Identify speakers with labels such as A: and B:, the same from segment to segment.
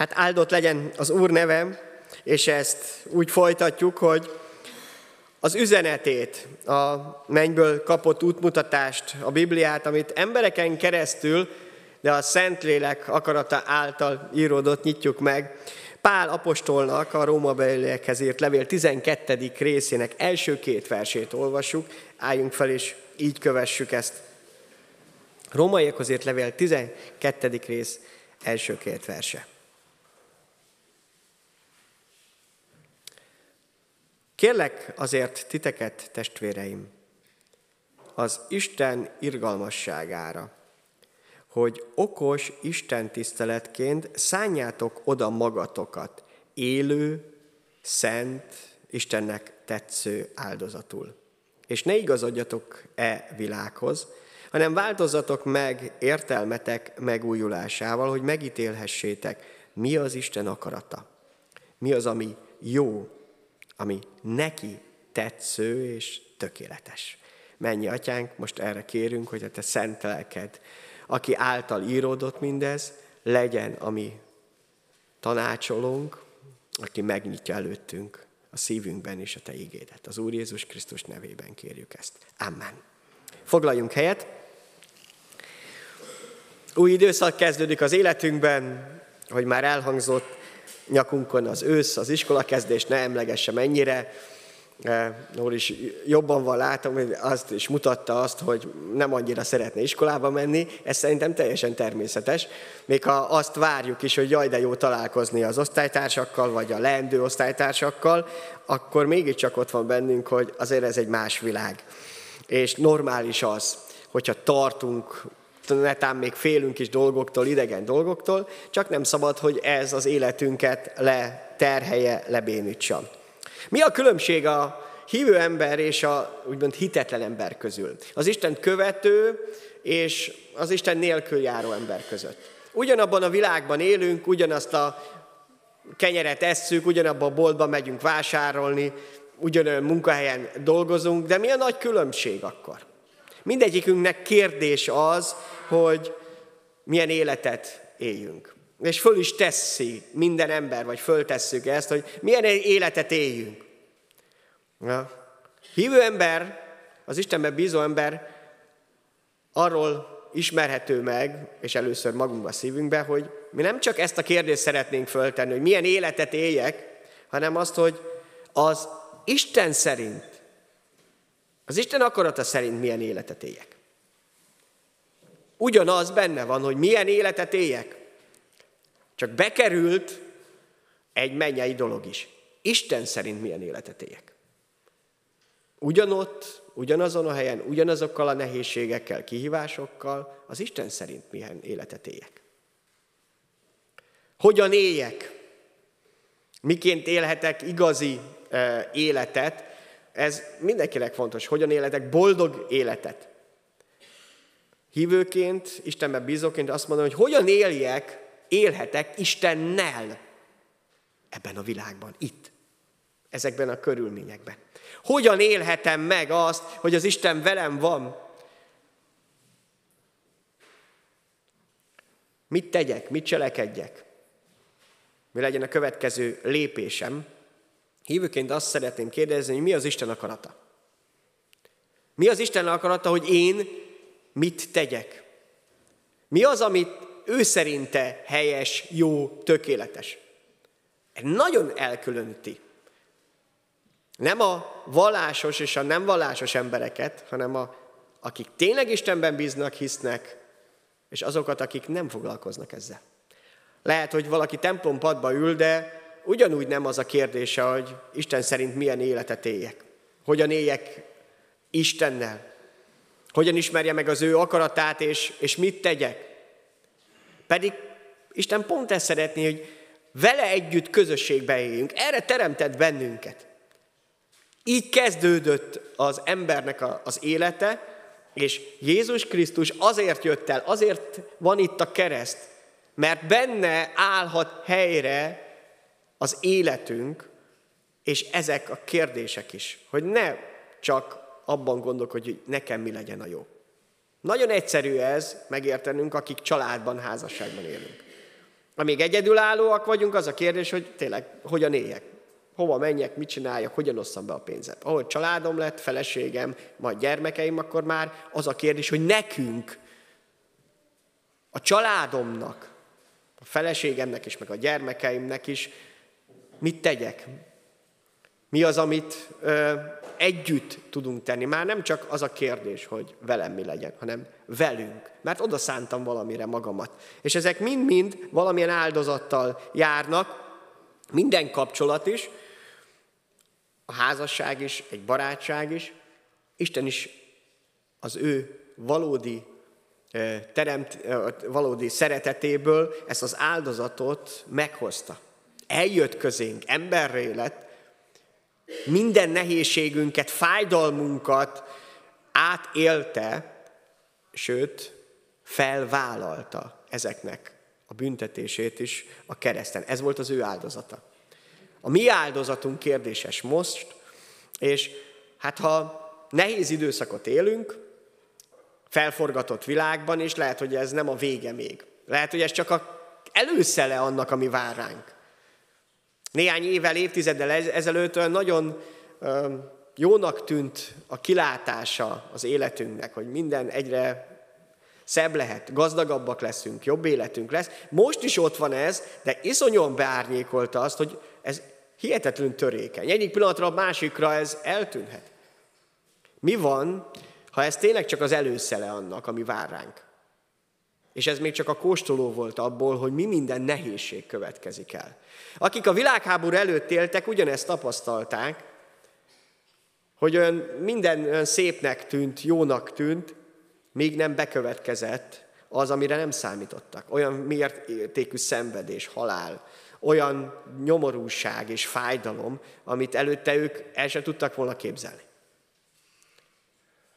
A: Hát áldott legyen az Úr neve, és ezt úgy folytatjuk, hogy az üzenetét, a mennyből kapott útmutatást, a Bibliát, amit embereken keresztül, de a Szentlélek akarata által íródott nyitjuk meg. Pál apostolnak a Róma beliekhez írt levél 12. részének első két versét olvassuk, álljunk fel és így kövessük ezt. Rómaiakhoz írt levél 12. rész első két verse. Kérlek azért titeket, testvéreim, az Isten irgalmasságára, hogy okos Isten tiszteletként szánjátok oda magatokat, élő, szent, Istennek tetsző áldozatul. És ne igazodjatok e világhoz, hanem változatok meg értelmetek megújulásával, hogy megítélhessétek, mi az Isten akarata, mi az, ami jó, ami neki tetsző és tökéletes. Mennyi atyánk, most erre kérünk, hogy a te szent lelked, aki által íródott mindez, legyen a mi tanácsolónk, aki megnyitja előttünk a szívünkben is a Te igédet. Az Úr Jézus Krisztus nevében kérjük ezt. Amen. Foglaljunk helyet. Új időszak kezdődik az életünkben, hogy már elhangzott, nyakunkon az ősz, az iskola kezdés, ne emlegesse mennyire. Úr is jobban van látom, hogy azt is mutatta azt, hogy nem annyira szeretne iskolába menni, ez szerintem teljesen természetes. Még ha azt várjuk is, hogy jaj, de jó találkozni az osztálytársakkal, vagy a leendő osztálytársakkal, akkor mégiscsak ott van bennünk, hogy azért ez egy más világ. És normális az, hogyha tartunk netán még félünk is dolgoktól, idegen dolgoktól, csak nem szabad, hogy ez az életünket leterhelje, lebénítsa. Mi a különbség a hívő ember és a úgymond hitetlen ember közül? Az Isten követő és az Isten nélkül járó ember között. Ugyanabban a világban élünk, ugyanazt a kenyeret esszük, ugyanabban a boltban megyünk vásárolni, ugyanolyan munkahelyen dolgozunk, de mi a nagy különbség akkor? Mindegyikünknek kérdés az, hogy milyen életet éljünk. És föl is teszi minden ember, vagy föltesszük ezt, hogy milyen életet éljünk. Ja. Hívő ember, az Istenben bízó ember arról ismerhető meg, és először magunkba szívünkbe, hogy mi nem csak ezt a kérdést szeretnénk föltenni, hogy milyen életet éljek, hanem azt, hogy az Isten szerint, az Isten akarata szerint milyen életet éljek. Ugyanaz benne van, hogy milyen életet éljek. Csak bekerült egy mennyei dolog is. Isten szerint milyen életet éljek. Ugyanott, ugyanazon a helyen, ugyanazokkal a nehézségekkel, kihívásokkal, az Isten szerint milyen életet éljek. Hogyan éljek? Miként élhetek igazi e, életet? Ez mindenkinek fontos. Hogyan élhetek boldog életet? Hívőként, Istenben bízóként azt mondom, hogy hogyan éljek, élhetek Istennel ebben a világban, itt, ezekben a körülményekben. Hogyan élhetem meg azt, hogy az Isten velem van? Mit tegyek, mit cselekedjek? Mi legyen a következő lépésem? Hívőként azt szeretném kérdezni, hogy mi az Isten akarata? Mi az Isten akarata, hogy én mit tegyek? Mi az, amit ő szerinte helyes, jó, tökéletes? Ez nagyon elkülöníti. Nem a vallásos és a nem vallásos embereket, hanem a, akik tényleg Istenben bíznak, hisznek, és azokat, akik nem foglalkoznak ezzel. Lehet, hogy valaki templompadba ül, de ugyanúgy nem az a kérdése, hogy Isten szerint milyen életet éljek. Hogyan éljek Istennel. Hogyan ismerje meg az ő akaratát, és, és mit tegyek. Pedig Isten pont ezt szeretné, hogy vele együtt közösségbe éljünk. Erre teremtett bennünket. Így kezdődött az embernek a, az élete, és Jézus Krisztus azért jött el, azért van itt a kereszt, mert benne állhat helyre az életünk, és ezek a kérdések is, hogy ne csak abban gondolkodj, hogy nekem mi legyen a jó. Nagyon egyszerű ez megértenünk, akik családban, házasságban élünk. Amíg egyedülállóak vagyunk, az a kérdés, hogy tényleg hogyan éljek. Hova menjek, mit csináljak, hogyan osszam be a pénzet. Ahogy családom lett, feleségem, majd gyermekeim, akkor már az a kérdés, hogy nekünk, a családomnak, a feleségemnek is, meg a gyermekeimnek is mit tegyek? Mi az, amit ö, együtt tudunk tenni? Már nem csak az a kérdés, hogy velem mi legyen, hanem velünk. Mert oda szántam valamire magamat. És ezek mind-mind valamilyen áldozattal járnak, minden kapcsolat is, a házasság is, egy barátság is, Isten is az ő valódi teremt, valódi szeretetéből ezt az áldozatot meghozta. Eljött közénk, emberré lett, minden nehézségünket, fájdalmunkat átélte, sőt, felvállalta ezeknek a büntetését is a kereszten. Ez volt az ő áldozata. A mi áldozatunk kérdéses most, és hát ha nehéz időszakot élünk, felforgatott világban, és lehet, hogy ez nem a vége még. Lehet, hogy ez csak a előszele annak, ami vár ránk. Néhány évvel, évtizeddel ezelőtt nagyon jónak tűnt a kilátása az életünknek, hogy minden egyre szebb lehet, gazdagabbak leszünk, jobb életünk lesz. Most is ott van ez, de iszonyan beárnyékolta azt, hogy ez hihetetlenül törékeny. Egyik pillanatra a másikra ez eltűnhet. Mi van, ha ez tényleg csak az előszele annak, ami vár ránk? És ez még csak a kóstoló volt abból, hogy mi minden nehézség következik el. Akik a világháború előtt éltek, ugyanezt tapasztalták, hogy olyan minden olyan szépnek tűnt, jónak tűnt, még nem bekövetkezett az, amire nem számítottak. Olyan mértékű szenvedés, halál, olyan nyomorúság és fájdalom, amit előtte ők el sem tudtak volna képzelni.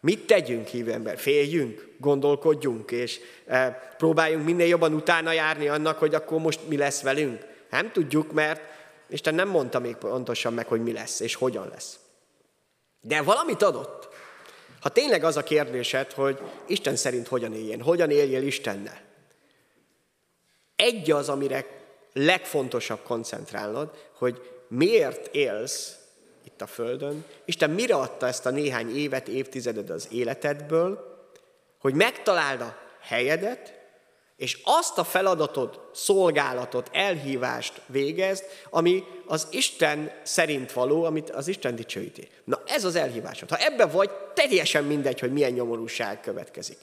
A: Mit tegyünk, hívő ember? Féljünk, gondolkodjunk, és e, próbáljunk minél jobban utána járni annak, hogy akkor most mi lesz velünk. Nem tudjuk, mert Isten nem mondta még pontosan meg, hogy mi lesz, és hogyan lesz. De valamit adott. Ha tényleg az a kérdésed, hogy Isten szerint hogyan éljen, hogyan éljél Istennel, egy az, amire legfontosabb koncentrálnod, hogy miért élsz a Földön. Isten mire adta ezt a néhány évet, évtizedet az életedből, hogy megtaláld a helyedet, és azt a feladatot, szolgálatot, elhívást végezd, ami az Isten szerint való, amit az Isten dicsőíti. Na ez az elhívásod. Ha ebbe vagy, teljesen mindegy, hogy milyen nyomorúság következik.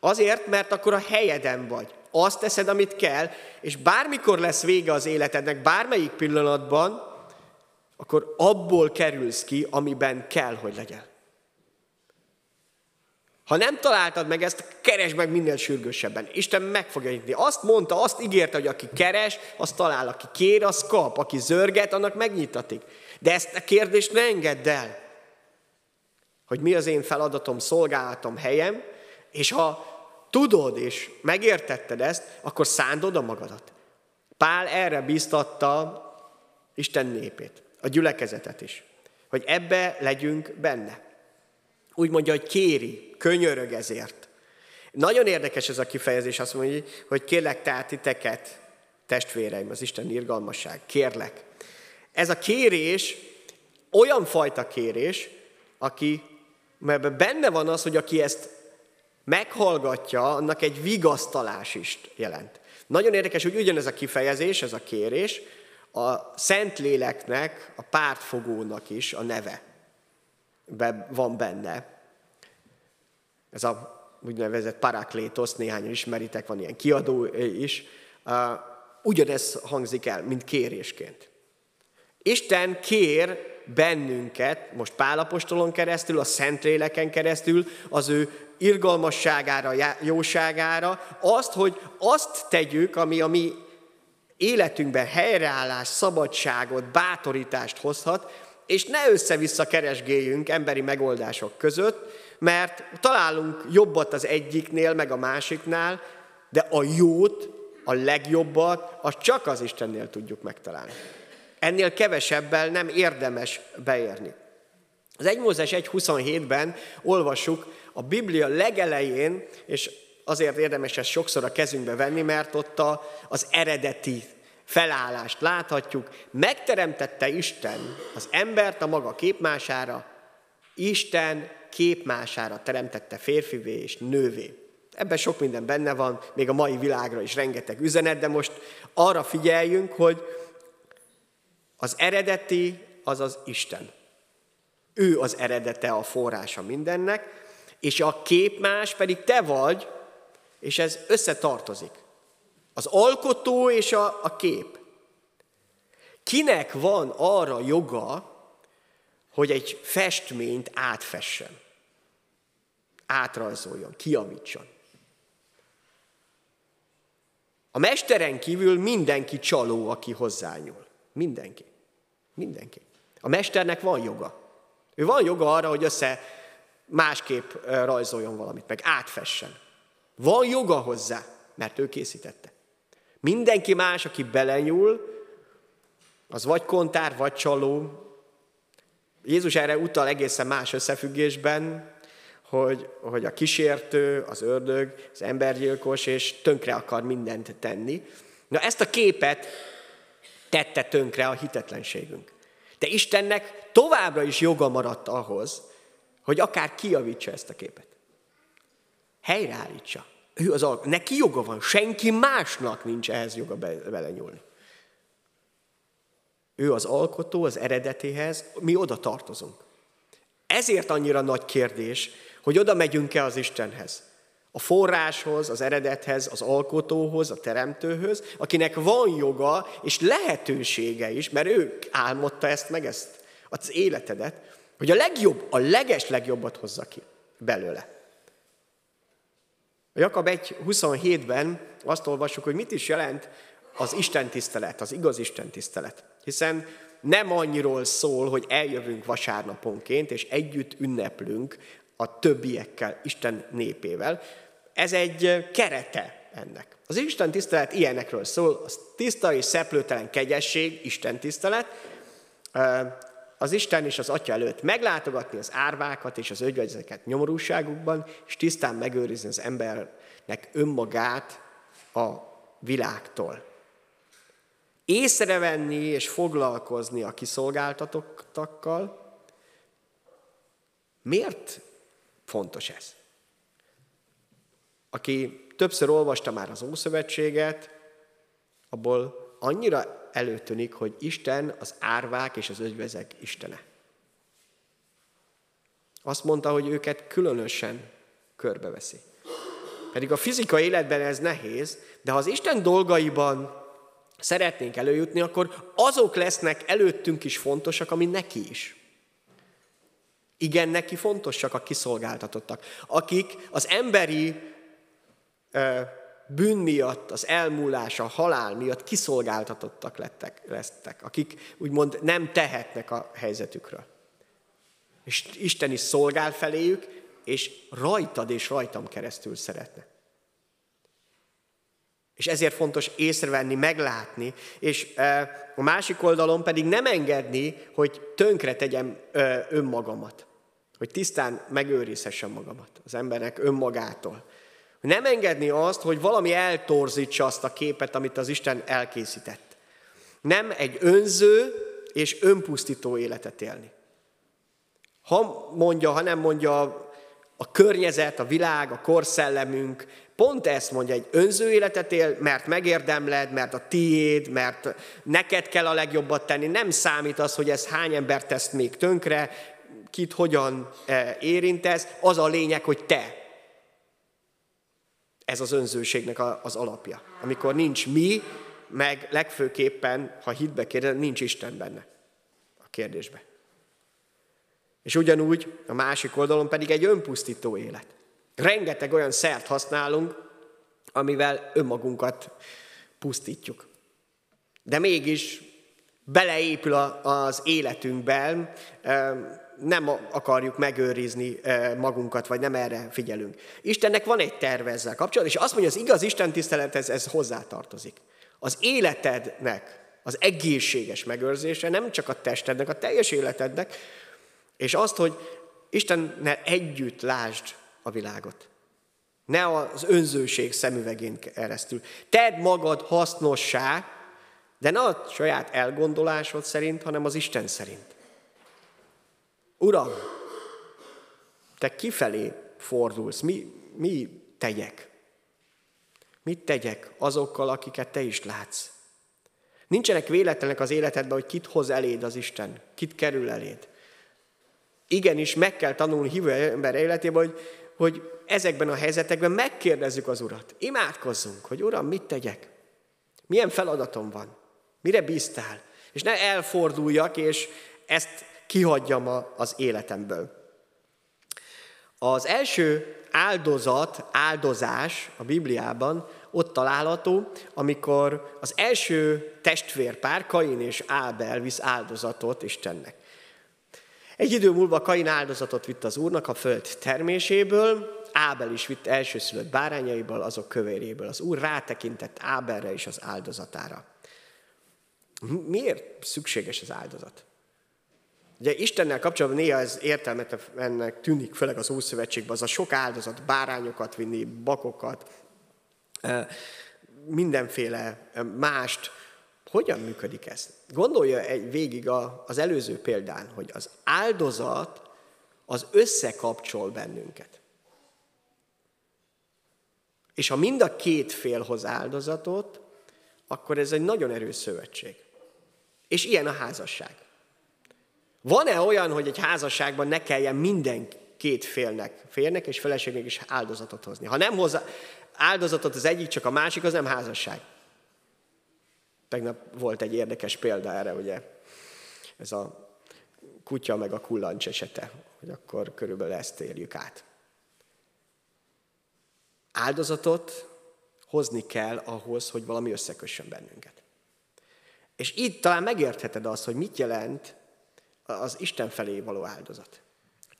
A: Azért, mert akkor a helyeden vagy. Azt teszed, amit kell, és bármikor lesz vége az életednek, bármelyik pillanatban, akkor abból kerülsz ki, amiben kell, hogy legyen. Ha nem találtad meg ezt, keresd meg minél sürgősebben. Isten meg fogja nyitni. Azt mondta, azt ígérte, hogy aki keres, az talál. Aki kér, az kap. Aki zörget, annak megnyitatik. De ezt a kérdést ne engedd el. Hogy mi az én feladatom, szolgálatom, helyem, és ha tudod és megértetted ezt, akkor szándod a magadat. Pál erre biztatta Isten népét a gyülekezetet is, hogy ebbe legyünk benne. Úgy mondja, hogy kéri, könyörög ezért. Nagyon érdekes ez a kifejezés, azt mondja, hogy kérlek tehát titeket, testvéreim, az Isten irgalmasság, kérlek. Ez a kérés olyan fajta kérés, aki, mert benne van az, hogy aki ezt meghallgatja, annak egy vigasztalás is jelent. Nagyon érdekes, hogy ugyanez a kifejezés, ez a kérés, a Szentléleknek, a pártfogónak is a neve be, van benne. Ez a úgynevezett paraklétos, néhányan ismeritek, van ilyen kiadó is. Ugyanez hangzik el, mint kérésként. Isten kér bennünket, most Pálapostolon keresztül, a Szentléleken keresztül, az ő irgalmasságára, jóságára, azt, hogy azt tegyük, ami a mi életünkben helyreállás, szabadságot, bátorítást hozhat, és ne össze-vissza keresgéljünk emberi megoldások között, mert találunk jobbat az egyiknél, meg a másiknál, de a jót, a legjobbat, azt csak az Istennél tudjuk megtalálni. Ennél kevesebbel nem érdemes beérni. Az 1 Mózes 1.27-ben olvassuk a Biblia legelején, és azért érdemes ezt sokszor a kezünkbe venni, mert ott a, az eredeti felállást láthatjuk. Megteremtette Isten az embert a maga képmására, Isten képmására teremtette férfivé és nővé. Ebben sok minden benne van, még a mai világra is rengeteg üzenet, de most arra figyeljünk, hogy az eredeti az az Isten. Ő az eredete, a forrása mindennek, és a képmás pedig te vagy, és ez összetartozik. Az alkotó és a, a kép. Kinek van arra joga, hogy egy festményt átfessen? Átrajzoljon, kiavítson. A mesteren kívül mindenki csaló, aki hozzányúl. Mindenki. Mindenki. A mesternek van joga. Ő van joga arra, hogy össze másképp rajzoljon valamit, meg átfessen. Van joga hozzá, mert ő készítette. Mindenki más, aki belenyúl, az vagy kontár, vagy csaló. Jézus erre utal egészen más összefüggésben, hogy, hogy a kísértő, az ördög, az embergyilkos, és tönkre akar mindent tenni. Na ezt a képet tette tönkre a hitetlenségünk. De Istennek továbbra is joga maradt ahhoz, hogy akár kiavítsa ezt a képet. Helyreállítsa. Ő az alk- Neki joga van, senki másnak nincs ehhez joga belenyúlni. Ő az alkotó, az eredetéhez, mi oda tartozunk. Ezért annyira nagy kérdés, hogy oda megyünk-e az Istenhez. A forráshoz, az eredethez, az alkotóhoz, a teremtőhöz, akinek van joga és lehetősége is, mert ő álmodta ezt meg, ezt az életedet, hogy a legjobb, a leges legjobbat hozza ki belőle. A Jakab 1.27-ben azt olvassuk, hogy mit is jelent az Isten tisztelet, az igaz Isten tisztelet. Hiszen nem annyiról szól, hogy eljövünk vasárnaponként, és együtt ünneplünk a többiekkel, Isten népével. Ez egy kerete ennek. Az Isten tisztelet ilyenekről szól, az tiszta és szeplőtelen kegyesség, Isten tisztelet, az Isten és az Atya előtt meglátogatni az árvákat és az ögyvegyzeket nyomorúságukban, és tisztán megőrizni az embernek önmagát a világtól. Észrevenni és foglalkozni a kiszolgáltatottakkal. Miért fontos ez? Aki többször olvasta már az Ószövetséget, abból annyira előtűnik, hogy Isten az árvák és az ögyvezek istene. Azt mondta, hogy őket különösen körbeveszi. Pedig a fizikai életben ez nehéz, de ha az Isten dolgaiban szeretnénk előjutni, akkor azok lesznek előttünk is fontosak, ami neki is. Igen, neki fontosak a kiszolgáltatottak, akik az emberi bűn miatt, az elmúlás, a halál miatt kiszolgáltatottak lettek, lesztek, akik úgymond nem tehetnek a helyzetükről. És Isten is szolgál feléjük, és rajtad és rajtam keresztül szeretne. És ezért fontos észrevenni, meglátni, és a másik oldalon pedig nem engedni, hogy tönkre tegyem önmagamat. Hogy tisztán megőrizhessem magamat az embernek önmagától. Nem engedni azt, hogy valami eltorzítsa azt a képet, amit az Isten elkészített. Nem egy önző és önpusztító életet élni. Ha mondja, ha nem mondja a környezet, a világ, a korszellemünk, pont ezt mondja, egy önző életet él, mert megérdemled, mert a tiéd, mert neked kell a legjobbat tenni. Nem számít az, hogy ez hány ember tesz még tönkre, kit hogyan eh, érintesz, az a lényeg, hogy te ez az önzőségnek az alapja. Amikor nincs mi, meg legfőképpen, ha hitbe kérdez, nincs Isten benne a kérdésbe. És ugyanúgy a másik oldalon pedig egy önpusztító élet. Rengeteg olyan szert használunk, amivel önmagunkat pusztítjuk. De mégis beleépül az életünkben nem akarjuk megőrizni magunkat, vagy nem erre figyelünk. Istennek van egy terve ezzel kapcsolatban, és azt mondja, az igaz Isten tisztelethez ez hozzátartozik. Az életednek az egészséges megőrzése, nem csak a testednek, a teljes életednek, és azt, hogy Istennel együtt lásd a világot. Ne az önzőség szemüvegén keresztül. Tedd magad hasznossá, de ne a saját elgondolásod szerint, hanem az Isten szerint. Uram, te kifelé fordulsz, mi, mi tegyek? Mit tegyek azokkal, akiket te is látsz? Nincsenek véletlenek az életedben, hogy kit hoz eléd az Isten, kit kerül eléd. Igenis, meg kell tanulni hívő ember életében, hogy, hogy ezekben a helyzetekben megkérdezzük az Urat. Imádkozzunk, hogy Uram, mit tegyek? Milyen feladatom van? Mire bíztál? És ne elforduljak, és ezt kihagyjam az életemből. Az első áldozat, áldozás a Bibliában ott található, amikor az első testvérpár, Kain és Ábel visz áldozatot Istennek. Egy idő múlva Kain áldozatot vitt az Úrnak a föld terméséből, Ábel is vitt elsőszülött bárányaiból, azok kövéréből. Az Úr rátekintett Ábelre és az áldozatára. Miért szükséges az áldozat? Ugye Istennel kapcsolatban néha ez értelmetlennek tűnik, főleg az Ószövetségben, az a sok áldozat, bárányokat vinni, bakokat, mindenféle mást. Hogyan működik ez? Gondolja egy végig az előző példán, hogy az áldozat az összekapcsol bennünket. És ha mind a két fél hoz áldozatot, akkor ez egy nagyon erős szövetség. És ilyen a házasság. Van-e olyan, hogy egy házasságban ne kelljen minden két félnek, férnek és feleségnek is áldozatot hozni? Ha nem hoz áldozatot az egyik, csak a másik, az nem házasság. Tegnap volt egy érdekes példa erre, ugye, ez a kutya meg a kullancs esete, hogy akkor körülbelül ezt érjük át. Áldozatot hozni kell ahhoz, hogy valami összekössön bennünket. És itt talán megértheted azt, hogy mit jelent az Isten felé való áldozat.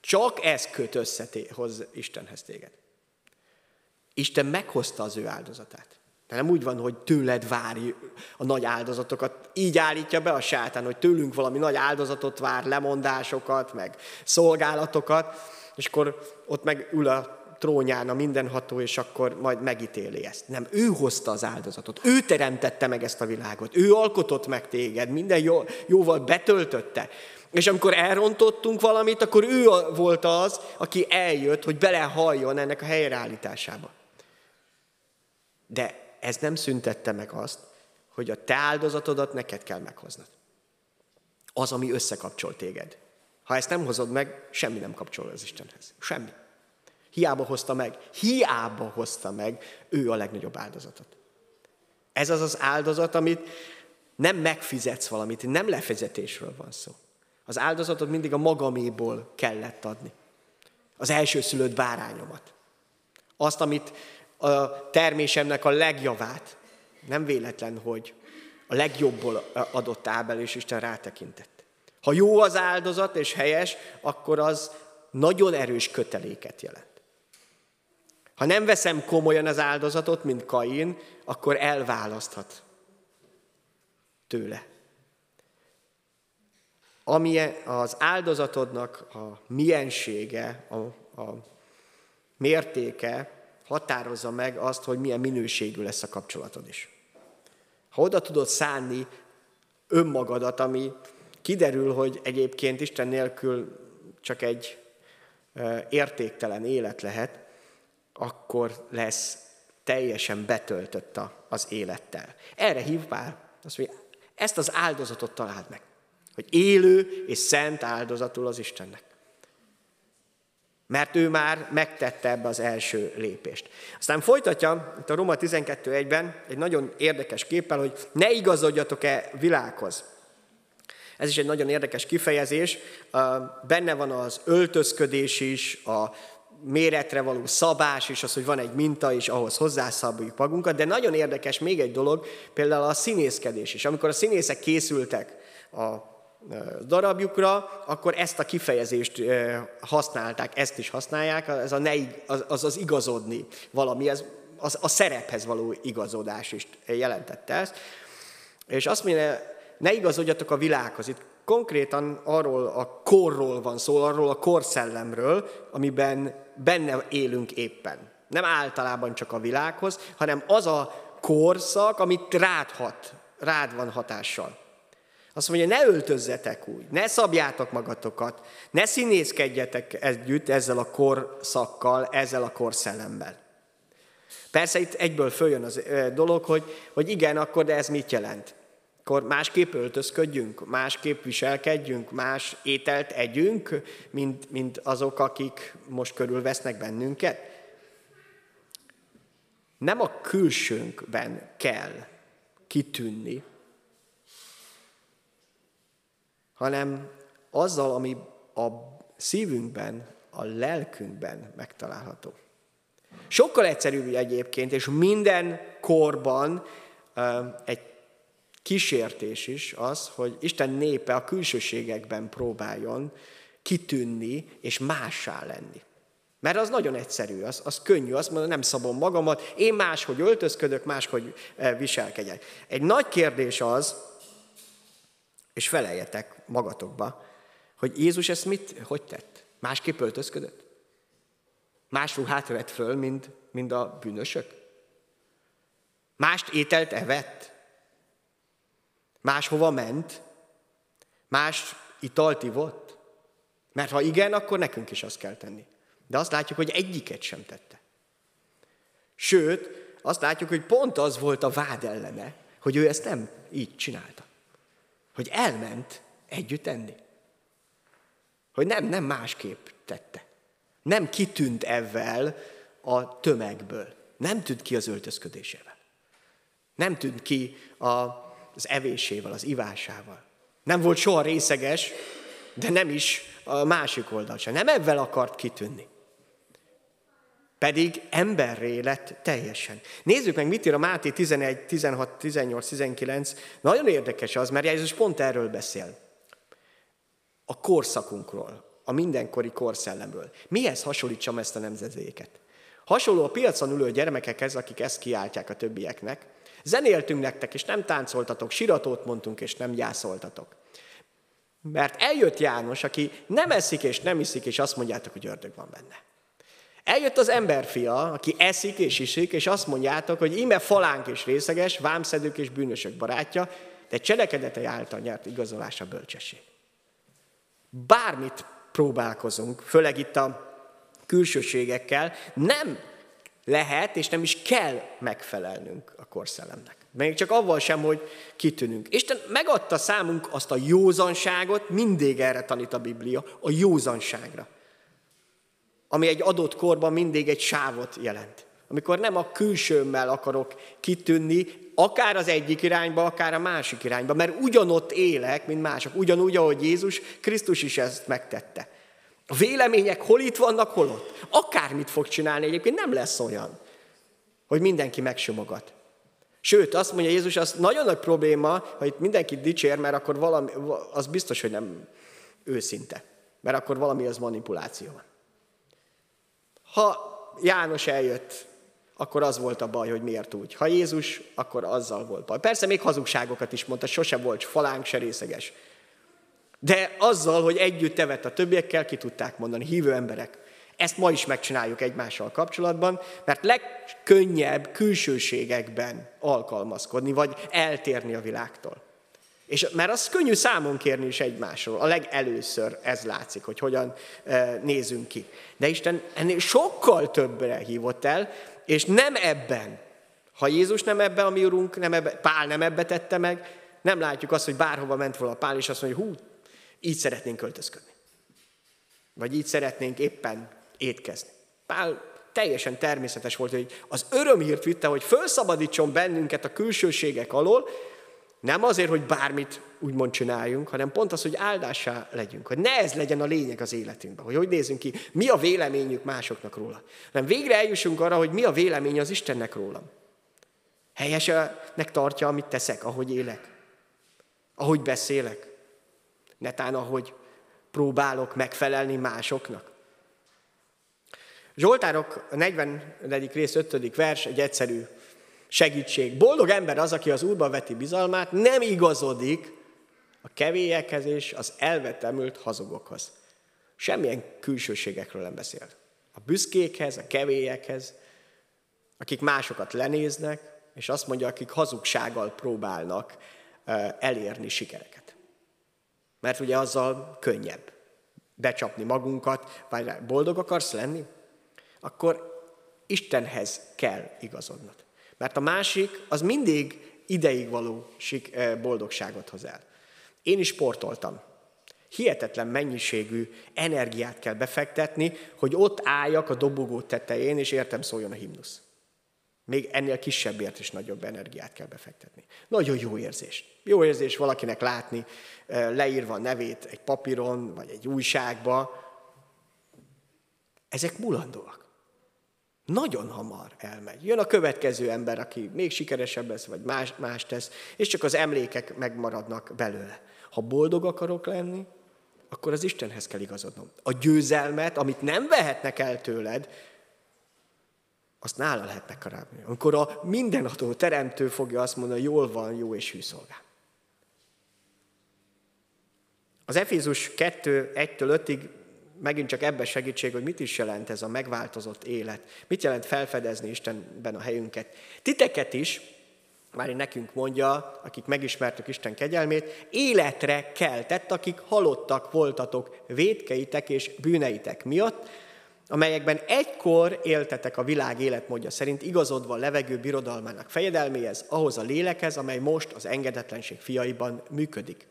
A: Csak ez köt össze hoz Istenhez téged. Isten meghozta az ő áldozatát. De nem úgy van, hogy tőled várj a nagy áldozatokat. Így állítja be a sátán, hogy tőlünk valami nagy áldozatot vár, lemondásokat, meg szolgálatokat, és akkor ott meg ül a trónján a mindenható, és akkor majd megítéli ezt. Nem, ő hozta az áldozatot, ő teremtette meg ezt a világot, ő alkotott meg téged, minden jó, jóval betöltötte. És amikor elrontottunk valamit, akkor ő volt az, aki eljött, hogy belehalljon ennek a helyreállításába. De ez nem szüntette meg azt, hogy a te áldozatodat neked kell meghoznod. Az, ami összekapcsol téged. Ha ezt nem hozod meg, semmi nem kapcsol az Istenhez. Semmi. Hiába hozta meg, hiába hozta meg ő a legnagyobb áldozatot. Ez az az áldozat, amit nem megfizetsz valamit, nem lefizetésről van szó. Az áldozatot mindig a magaméból kellett adni. Az első szülött bárányomat. Azt, amit a termésemnek a legjavát. Nem véletlen, hogy a legjobbból adott Ábel, és Isten rátekintett. Ha jó az áldozat és helyes, akkor az nagyon erős köteléket jelent. Ha nem veszem komolyan az áldozatot, mint Kain, akkor elválaszthat tőle. Ami az áldozatodnak a miensége, a, a mértéke, határozza meg azt, hogy milyen minőségű lesz a kapcsolatod is. Ha oda tudod szánni önmagadat, ami kiderül, hogy egyébként Isten nélkül csak egy értéktelen élet lehet, akkor lesz teljesen betöltött az élettel. Erre hív Pál, azt mondja, ezt az áldozatot találd meg, hogy élő és szent áldozatul az Istennek. Mert ő már megtette ebbe az első lépést. Aztán folytatja itt a Roma 12.1-ben egy nagyon érdekes képpel, hogy ne igazodjatok-e világhoz. Ez is egy nagyon érdekes kifejezés. Benne van az öltözködés is, a méretre való szabás is, az, hogy van egy minta, és ahhoz hozzászabjuk magunkat. De nagyon érdekes még egy dolog, például a színészkedés is. Amikor a színészek készültek a darabjukra, akkor ezt a kifejezést használták, ezt is használják, ez a ne, az, az igazodni valami, ez az, a szerephez való igazodás is jelentette ezt. És azt mondja, ne igazodjatok a világhoz. Itt konkrétan arról a korról van szó, arról a korszellemről, amiben benne élünk éppen. Nem általában csak a világhoz, hanem az a korszak, amit rád hat, rád van hatással. Azt mondja, ne öltözzetek úgy, ne szabjátok magatokat, ne színészkedjetek együtt ezzel a korszakkal, ezzel a korszellemmel. Persze itt egyből följön az dolog, hogy, hogy igen, akkor de ez mit jelent? Akkor másképp öltözködjünk, másképp viselkedjünk, más ételt együnk, mint, mint azok, akik most körülvesznek bennünket. Nem a külsőnkben kell kitűnni, hanem azzal, ami a szívünkben, a lelkünkben megtalálható. Sokkal egyszerűbb egyébként, és minden korban egy kísértés is az, hogy Isten népe a külsőségekben próbáljon kitűnni és mássá lenni. Mert az nagyon egyszerű, az, az könnyű, azt mondom, nem szabom magamat, én máshogy öltözködök, máshogy viselkedjek. Egy nagy kérdés az, és feleljetek magatokba, hogy Jézus ezt mit, hogy tett? Másképp öltözködött? Más ruhát vett föl, mint, mint a bűnösök? Mást ételt evett? Máshova ment? Más italt ivott? Mert ha igen, akkor nekünk is azt kell tenni. De azt látjuk, hogy egyiket sem tette. Sőt, azt látjuk, hogy pont az volt a vád ellene, hogy ő ezt nem így csinálta. Hogy elment együtt enni. Hogy nem, nem másképp tette. Nem kitűnt ezzel a tömegből. Nem tűnt ki az öltözködésével. Nem tűnt ki a, az evésével, az ivásával. Nem volt soha részeges, de nem is a másik oldal sem. Nem ebben akart kitűnni. Pedig emberré lett teljesen. Nézzük meg, mit ír a Máté 11, 16, 18, 19. Nagyon érdekes az, mert Jézus pont erről beszél. A korszakunkról, a mindenkori korszellemről. Mihez hasonlítsam ezt a nemzedéket? Hasonló a piacon ülő gyermekekhez, akik ezt kiáltják a többieknek. Zenéltünk nektek, és nem táncoltatok, siratót mondtunk, és nem gyászoltatok. Mert eljött János, aki nem eszik és nem iszik, és azt mondjátok, hogy ördög van benne. Eljött az emberfia, aki eszik és iszik, és azt mondjátok, hogy íme falánk és részeges, vámszedők és bűnösök barátja, de cselekedete által nyert igazolása bölcsesség. Bármit próbálkozunk, főleg itt a külsőségekkel, nem lehet és nem is kell megfelelnünk a korszellemnek. Még csak avval sem, hogy kitűnünk. Isten megadta számunk azt a józanságot, mindig erre tanít a Biblia, a józanságra ami egy adott korban mindig egy sávot jelent. Amikor nem a külsőmmel akarok kitűnni, akár az egyik irányba, akár a másik irányba, mert ugyanott élek, mint mások, ugyanúgy, ahogy Jézus Krisztus is ezt megtette. A vélemények hol itt vannak, hol ott. Akármit fog csinálni, egyébként nem lesz olyan, hogy mindenki megsimogat. Sőt, azt mondja Jézus, az nagyon nagy probléma, ha itt mindenki dicsér, mert akkor valami, az biztos, hogy nem őszinte. Mert akkor valami az manipuláció van. Ha János eljött, akkor az volt a baj, hogy miért úgy. Ha Jézus, akkor azzal volt baj. Persze még hazugságokat is mondta, sose volt falánk, se részeges. De azzal, hogy együtt tevet a többiekkel, ki tudták mondani, hívő emberek. Ezt ma is megcsináljuk egymással kapcsolatban, mert legkönnyebb külsőségekben alkalmazkodni, vagy eltérni a világtól. És mert az könnyű számon kérni is egymásról. A legelőször ez látszik, hogy hogyan nézünk ki. De Isten ennél sokkal többre hívott el, és nem ebben. Ha Jézus nem ebbe, a mi Urunk, nem ebbe, Pál nem ebbe tette meg, nem látjuk azt, hogy bárhova ment volna Pál, és azt mondja, hú, így szeretnénk költözködni. Vagy így szeretnénk éppen étkezni. Pál teljesen természetes volt, hogy az örömhírt vitte, hogy felszabadítson bennünket a külsőségek alól, nem azért, hogy bármit úgymond csináljunk, hanem pont az, hogy áldássá legyünk. Hogy ne ez legyen a lényeg az életünkben, hogy hogy nézünk ki, mi a véleményük másoknak róla. Hanem végre eljussunk arra, hogy mi a vélemény az Istennek rólam. Helyesnek tartja, amit teszek, ahogy élek, ahogy beszélek. Netán, ahogy próbálok megfelelni másoknak. Zsoltárok a 40. rész 5. vers egy egyszerű segítség. Boldog ember az, aki az Úrba veti bizalmát, nem igazodik a kevélyekhez és az elvetemült hazugokhoz. Semmilyen külsőségekről nem beszél. A büszkékhez, a kevélyekhez akik másokat lenéznek, és azt mondja, akik hazugsággal próbálnak elérni sikereket. Mert ugye azzal könnyebb becsapni magunkat, vagy boldog akarsz lenni, akkor Istenhez kell igazodnod. Mert a másik az mindig ideig való boldogságot hoz el. Én is sportoltam. Hihetetlen mennyiségű energiát kell befektetni, hogy ott álljak a dobogó tetején, és értem szóljon a himnusz. Még ennél kisebbért is nagyobb energiát kell befektetni. Nagyon jó érzés. Jó érzés valakinek látni, leírva a nevét egy papíron, vagy egy újságba. Ezek mulandóak. Nagyon hamar elmegy. Jön a következő ember, aki még sikeresebb lesz, vagy más, más tesz, és csak az emlékek megmaradnak belőle. Ha boldog akarok lenni, akkor az Istenhez kell igazodnom. A győzelmet, amit nem vehetnek el tőled, azt nála lehet megkarábni. Amikor a mindenható teremtő fogja azt mondani, jól van, jó és hű szolgál. Az Efézus 2, 1-től 5-ig megint csak ebbe segítség, hogy mit is jelent ez a megváltozott élet. Mit jelent felfedezni Istenben a helyünket. Titeket is, már nekünk mondja, akik megismertük Isten kegyelmét, életre keltett, akik halottak voltatok védkeitek és bűneitek miatt, amelyekben egykor éltetek a világ életmódja szerint, igazodva a levegő birodalmának fejedelméhez, ahhoz a lélekhez, amely most az engedetlenség fiaiban működik.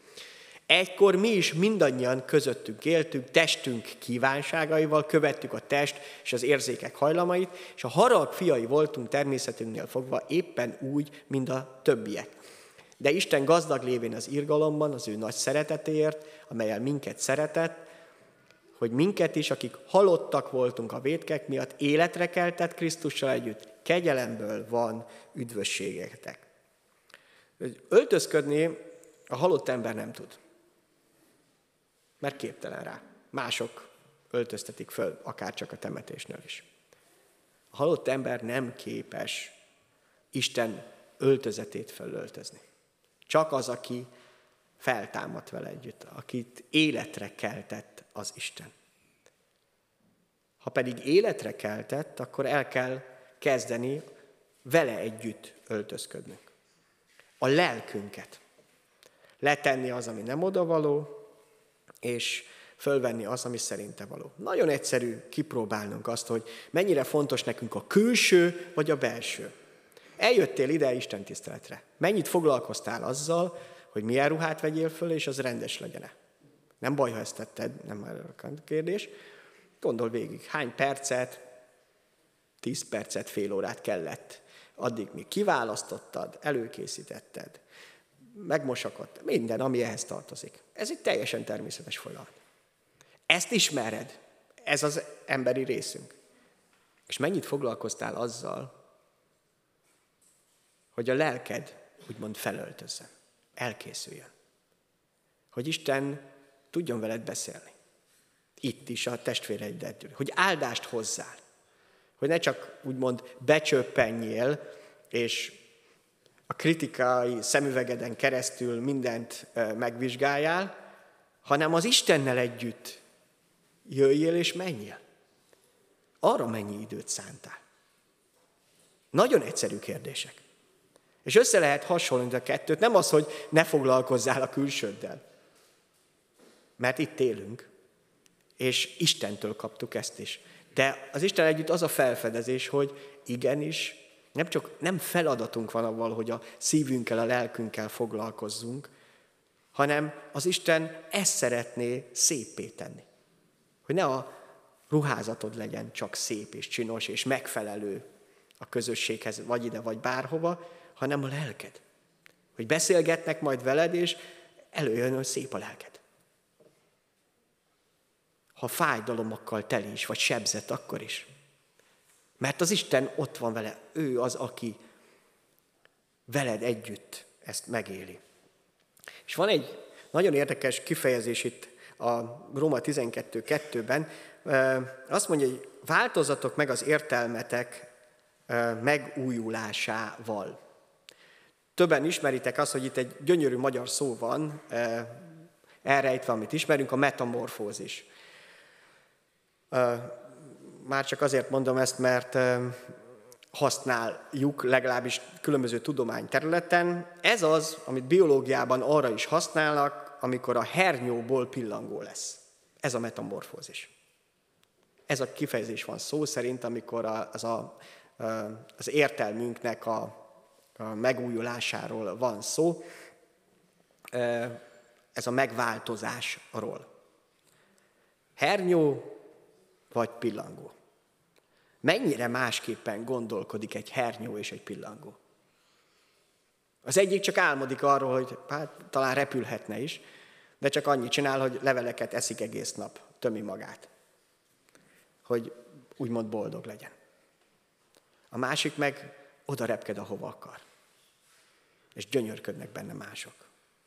A: Egykor mi is mindannyian közöttünk éltünk, testünk kívánságaival, követtük a test és az érzékek hajlamait, és a harag fiai voltunk természetünknél fogva éppen úgy, mint a többiek. De Isten gazdag lévén az irgalomban, az ő nagy szeretetéért, amelyel minket szeretett, hogy minket is, akik halottak voltunk a vétkek miatt, életre keltett Krisztussal együtt, kegyelemből van üdvösségetek. Öltözködni a halott ember nem tud mert képtelen rá. Mások öltöztetik föl, akár csak a temetésnél is. A halott ember nem képes Isten öltözetét felöltözni. Csak az, aki feltámadt vele együtt, akit életre keltett az Isten. Ha pedig életre keltett, akkor el kell kezdeni vele együtt öltözködnünk. A lelkünket. Letenni az, ami nem odavaló, és fölvenni az, ami szerinte való. Nagyon egyszerű kipróbálnunk azt, hogy mennyire fontos nekünk a külső vagy a belső. Eljöttél ide Isten tiszteletre. Mennyit foglalkoztál azzal, hogy milyen ruhát vegyél föl, és az rendes legyen Nem baj, ha ezt tetted, nem már kérdés. Gondol végig, hány percet, tíz percet, fél órát kellett. Addig, mi kiválasztottad, előkészítetted, megmosakott, minden, ami ehhez tartozik. Ez egy teljesen természetes folyamat. Ezt ismered, ez az emberi részünk. És mennyit foglalkoztál azzal, hogy a lelked úgymond felöltözzen, elkészüljön. Hogy Isten tudjon veled beszélni. Itt is a testvéreiddel, hogy áldást hozzál. Hogy ne csak úgymond becsöppenjél, és a kritikai szemüvegeden keresztül mindent megvizsgáljál, hanem az Istennel együtt jöjjél és menjél. Arra mennyi időt szántál? Nagyon egyszerű kérdések. És össze lehet hasonlítani a kettőt, nem az, hogy ne foglalkozzál a külsőddel. Mert itt élünk, és Istentől kaptuk ezt is. De az Isten együtt az a felfedezés, hogy igenis nem csak nem feladatunk van avval, hogy a szívünkkel, a lelkünkkel foglalkozzunk, hanem az Isten ezt szeretné szépé tenni. Hogy ne a ruházatod legyen csak szép és csinos és megfelelő a közösséghez, vagy ide, vagy bárhova, hanem a lelked. Hogy beszélgetnek majd veled, és előjön, hogy szép a lelked. Ha fájdalomokkal teli is, vagy sebzett, akkor is. Mert az Isten ott van vele, ő az, aki veled együtt ezt megéli. És van egy nagyon érdekes kifejezés itt a Róma 12.2-ben. Azt mondja, hogy változatok meg az értelmetek megújulásával. Többen ismeritek azt, hogy itt egy gyönyörű magyar szó van, elrejtve, amit ismerünk, a metamorfózis már csak azért mondom ezt, mert használjuk, legalábbis különböző tudományterületen. Ez az, amit biológiában arra is használnak, amikor a hernyóból pillangó lesz. Ez a metamorfózis. Ez a kifejezés van szó szerint, amikor az, a, az értelmünknek a, a megújulásáról van szó. Ez a megváltozásról. Hernyó vagy pillangó. Mennyire másképpen gondolkodik egy hernyó és egy pillangó? Az egyik csak álmodik arról, hogy hát, talán repülhetne is, de csak annyit csinál, hogy leveleket eszik egész nap, tömi magát. Hogy úgymond boldog legyen. A másik meg oda repked, ahova akar. És gyönyörködnek benne mások.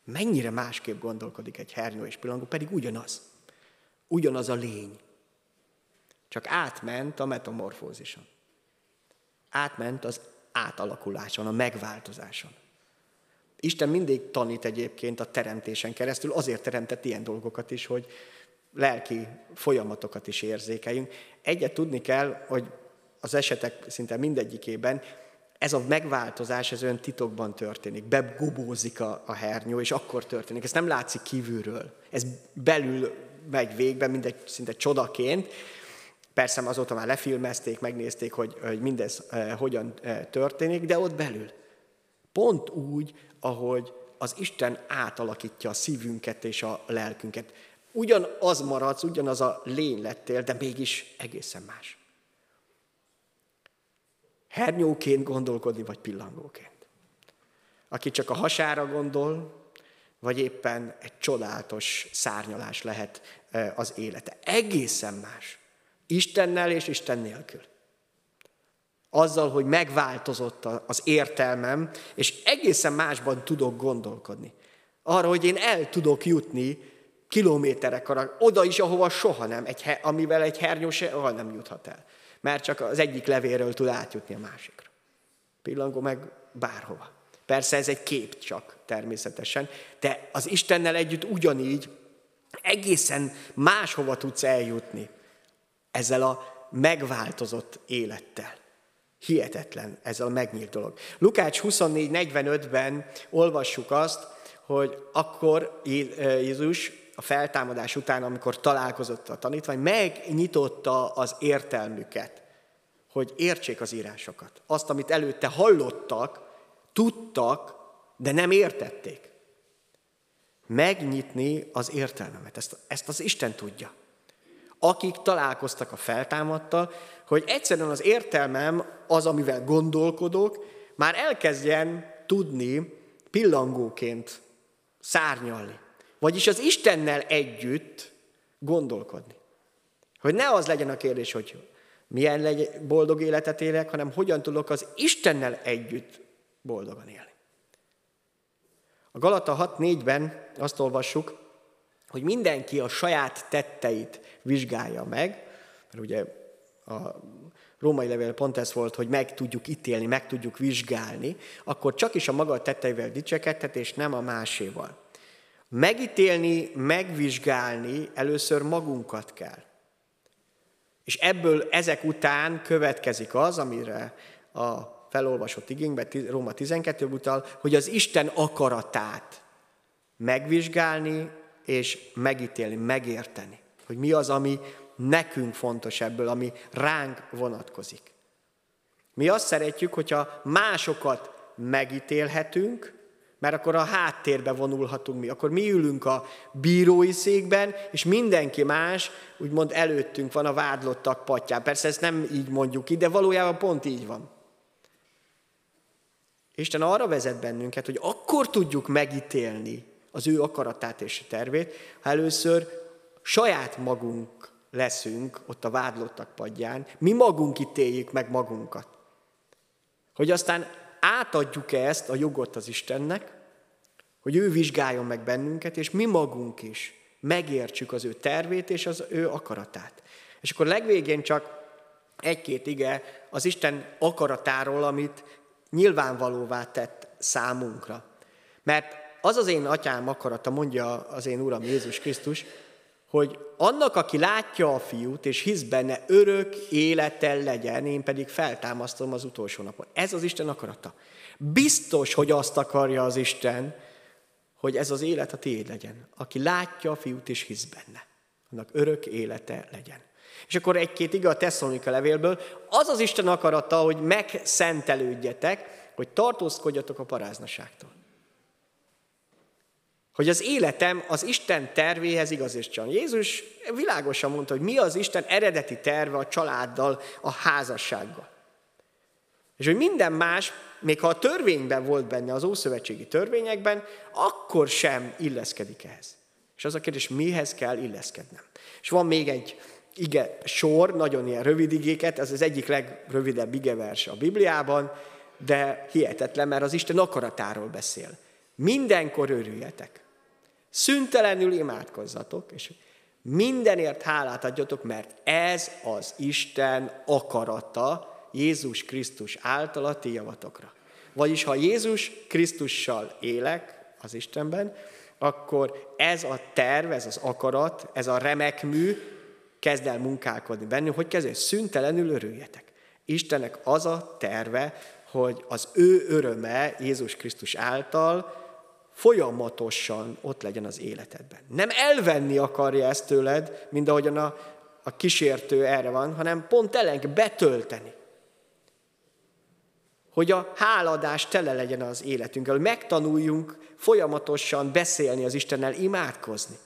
A: Mennyire másképp gondolkodik egy hernyó és pillangó, pedig ugyanaz. Ugyanaz a lény. Csak átment a metamorfózison. Átment az átalakuláson, a megváltozáson. Isten mindig tanít egyébként a teremtésen keresztül, azért teremtett ilyen dolgokat is, hogy lelki folyamatokat is érzékeljünk. Egyet tudni kell, hogy az esetek szinte mindegyikében ez a megváltozás, ez olyan titokban történik. Begubózik a, a hernyó, és akkor történik. Ez nem látszik kívülről. Ez belül megy végbe, mindegy szinte csodaként, Persze azóta már lefilmezték, megnézték, hogy, hogy mindez eh, hogyan eh, történik, de ott belül. Pont úgy, ahogy az Isten átalakítja a szívünket és a lelkünket. Ugyanaz maradsz, ugyanaz a lény lettél, de mégis egészen más. Hernyóként gondolkodni, vagy pillangóként. Aki csak a hasára gondol, vagy éppen egy csodálatos szárnyalás lehet eh, az élete. Egészen más. Istennel és Isten nélkül. Azzal, hogy megváltozott az értelmem, és egészen másban tudok gondolkodni. Arra, hogy én el tudok jutni kilométerek arra, oda is, ahova soha nem, egy, amivel egy hernyó soha nem juthat el. Mert csak az egyik levéről tud átjutni a másikra. Pillangó meg bárhova. Persze ez egy kép csak természetesen, de az Istennel együtt ugyanígy egészen máshova tudsz eljutni ezzel a megváltozott élettel. Hihetetlen ez a megnyílt dolog. Lukács 24.45-ben olvassuk azt, hogy akkor Jézus a feltámadás után, amikor találkozott a tanítvány, megnyitotta az értelmüket, hogy értsék az írásokat. Azt, amit előtte hallottak, tudtak, de nem értették. Megnyitni az értelmemet. Ezt, ezt az Isten tudja akik találkoztak a feltámadtal, hogy egyszerűen az értelmem, az, amivel gondolkodok, már elkezdjen tudni pillangóként szárnyalni. Vagyis az Istennel együtt gondolkodni. Hogy ne az legyen a kérdés, hogy milyen legy, boldog életet élek, hanem hogyan tudok az Istennel együtt boldogan élni. A Galata 6.4-ben azt olvassuk, hogy mindenki a saját tetteit vizsgálja meg, mert ugye a római levél pont ez volt, hogy meg tudjuk ítélni, meg tudjuk vizsgálni, akkor csak is a maga tetteivel dicsekedhet, és nem a máséval. Megítélni, megvizsgálni először magunkat kell. És ebből ezek után következik az, amire a felolvasott igényben, Róma 12 utal, hogy az Isten akaratát megvizsgálni és megítélni, megérteni hogy mi az, ami nekünk fontos ebből, ami ránk vonatkozik. Mi azt szeretjük, hogyha másokat megítélhetünk, mert akkor a háttérbe vonulhatunk mi. Akkor mi ülünk a bírói székben, és mindenki más, úgymond előttünk van a vádlottak patján. Persze ezt nem így mondjuk ki, de valójában pont így van. Isten arra vezet bennünket, hogy akkor tudjuk megítélni az ő akaratát és tervét, ha először saját magunk leszünk ott a vádlottak padján, mi magunk ítéljük meg magunkat. Hogy aztán átadjuk ezt a jogot az Istennek, hogy ő vizsgáljon meg bennünket, és mi magunk is megértsük az ő tervét és az ő akaratát. És akkor legvégén csak egy-két ige az Isten akaratáról, amit nyilvánvalóvá tett számunkra. Mert az az én atyám akarata, mondja az én Uram Jézus Krisztus, hogy annak, aki látja a fiút, és hisz benne, örök élete legyen, én pedig feltámasztom az utolsó napon. Ez az Isten akarata. Biztos, hogy azt akarja az Isten, hogy ez az élet a tiéd legyen. Aki látja a fiút és hisz benne, annak örök élete legyen. És akkor egy-két ige a Tesszalonika levélből, az az Isten akarata, hogy megszentelődjetek, hogy tartózkodjatok a paráznaságtól. Hogy az életem az Isten tervéhez igazítson. Jézus világosan mondta, hogy mi az Isten eredeti terve a családdal, a házassággal. És hogy minden más, még ha a törvényben volt benne, az ószövetségi törvényekben, akkor sem illeszkedik ehhez. És az a kérdés, mihez kell illeszkednem. És van még egy ige sor, nagyon ilyen rövid igéket, ez az egyik legrövidebb igevers a Bibliában, de hihetetlen, mert az Isten akaratáról beszél. Mindenkor örüljetek. Szüntelenül imádkozzatok, és mindenért hálát adjatok, mert ez az Isten akarata Jézus Krisztus által a ti javatokra. Vagyis ha Jézus Krisztussal élek az Istenben, akkor ez a terv, ez az akarat, ez a remek mű kezd el munkálkodni bennünk, hogy kezdve szüntelenül örüljetek. Istennek az a terve, hogy az ő öröme Jézus Krisztus által folyamatosan ott legyen az életedben. Nem elvenni akarja ezt tőled, mint ahogyan a, a kísértő erre van, hanem pont ellenk betölteni. Hogy a háladás tele legyen az életünkkel, hogy megtanuljunk folyamatosan beszélni az Istennel, imádkozni.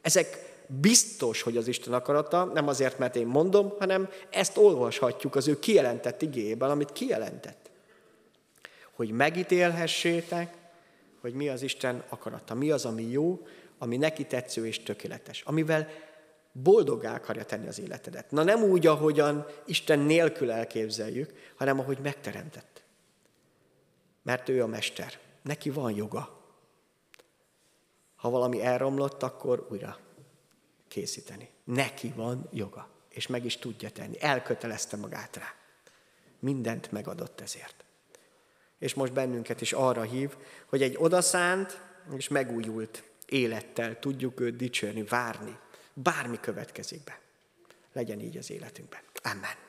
A: Ezek biztos, hogy az Isten akarata, nem azért, mert én mondom, hanem ezt olvashatjuk az ő kijelentett igében, amit kijelentett. Hogy megítélhessétek, hogy mi az Isten akarata, mi az, ami jó, ami neki tetsző és tökéletes, amivel boldoggá akarja tenni az életedet. Na nem úgy, ahogyan Isten nélkül elképzeljük, hanem ahogy megteremtett. Mert ő a mester. Neki van joga. Ha valami elromlott, akkor újra készíteni. Neki van joga, és meg is tudja tenni. Elkötelezte magát rá. Mindent megadott ezért és most bennünket is arra hív, hogy egy odaszánt és megújult élettel tudjuk őt dicsérni, várni. Bármi következik be. Legyen így az életünkben. Amen.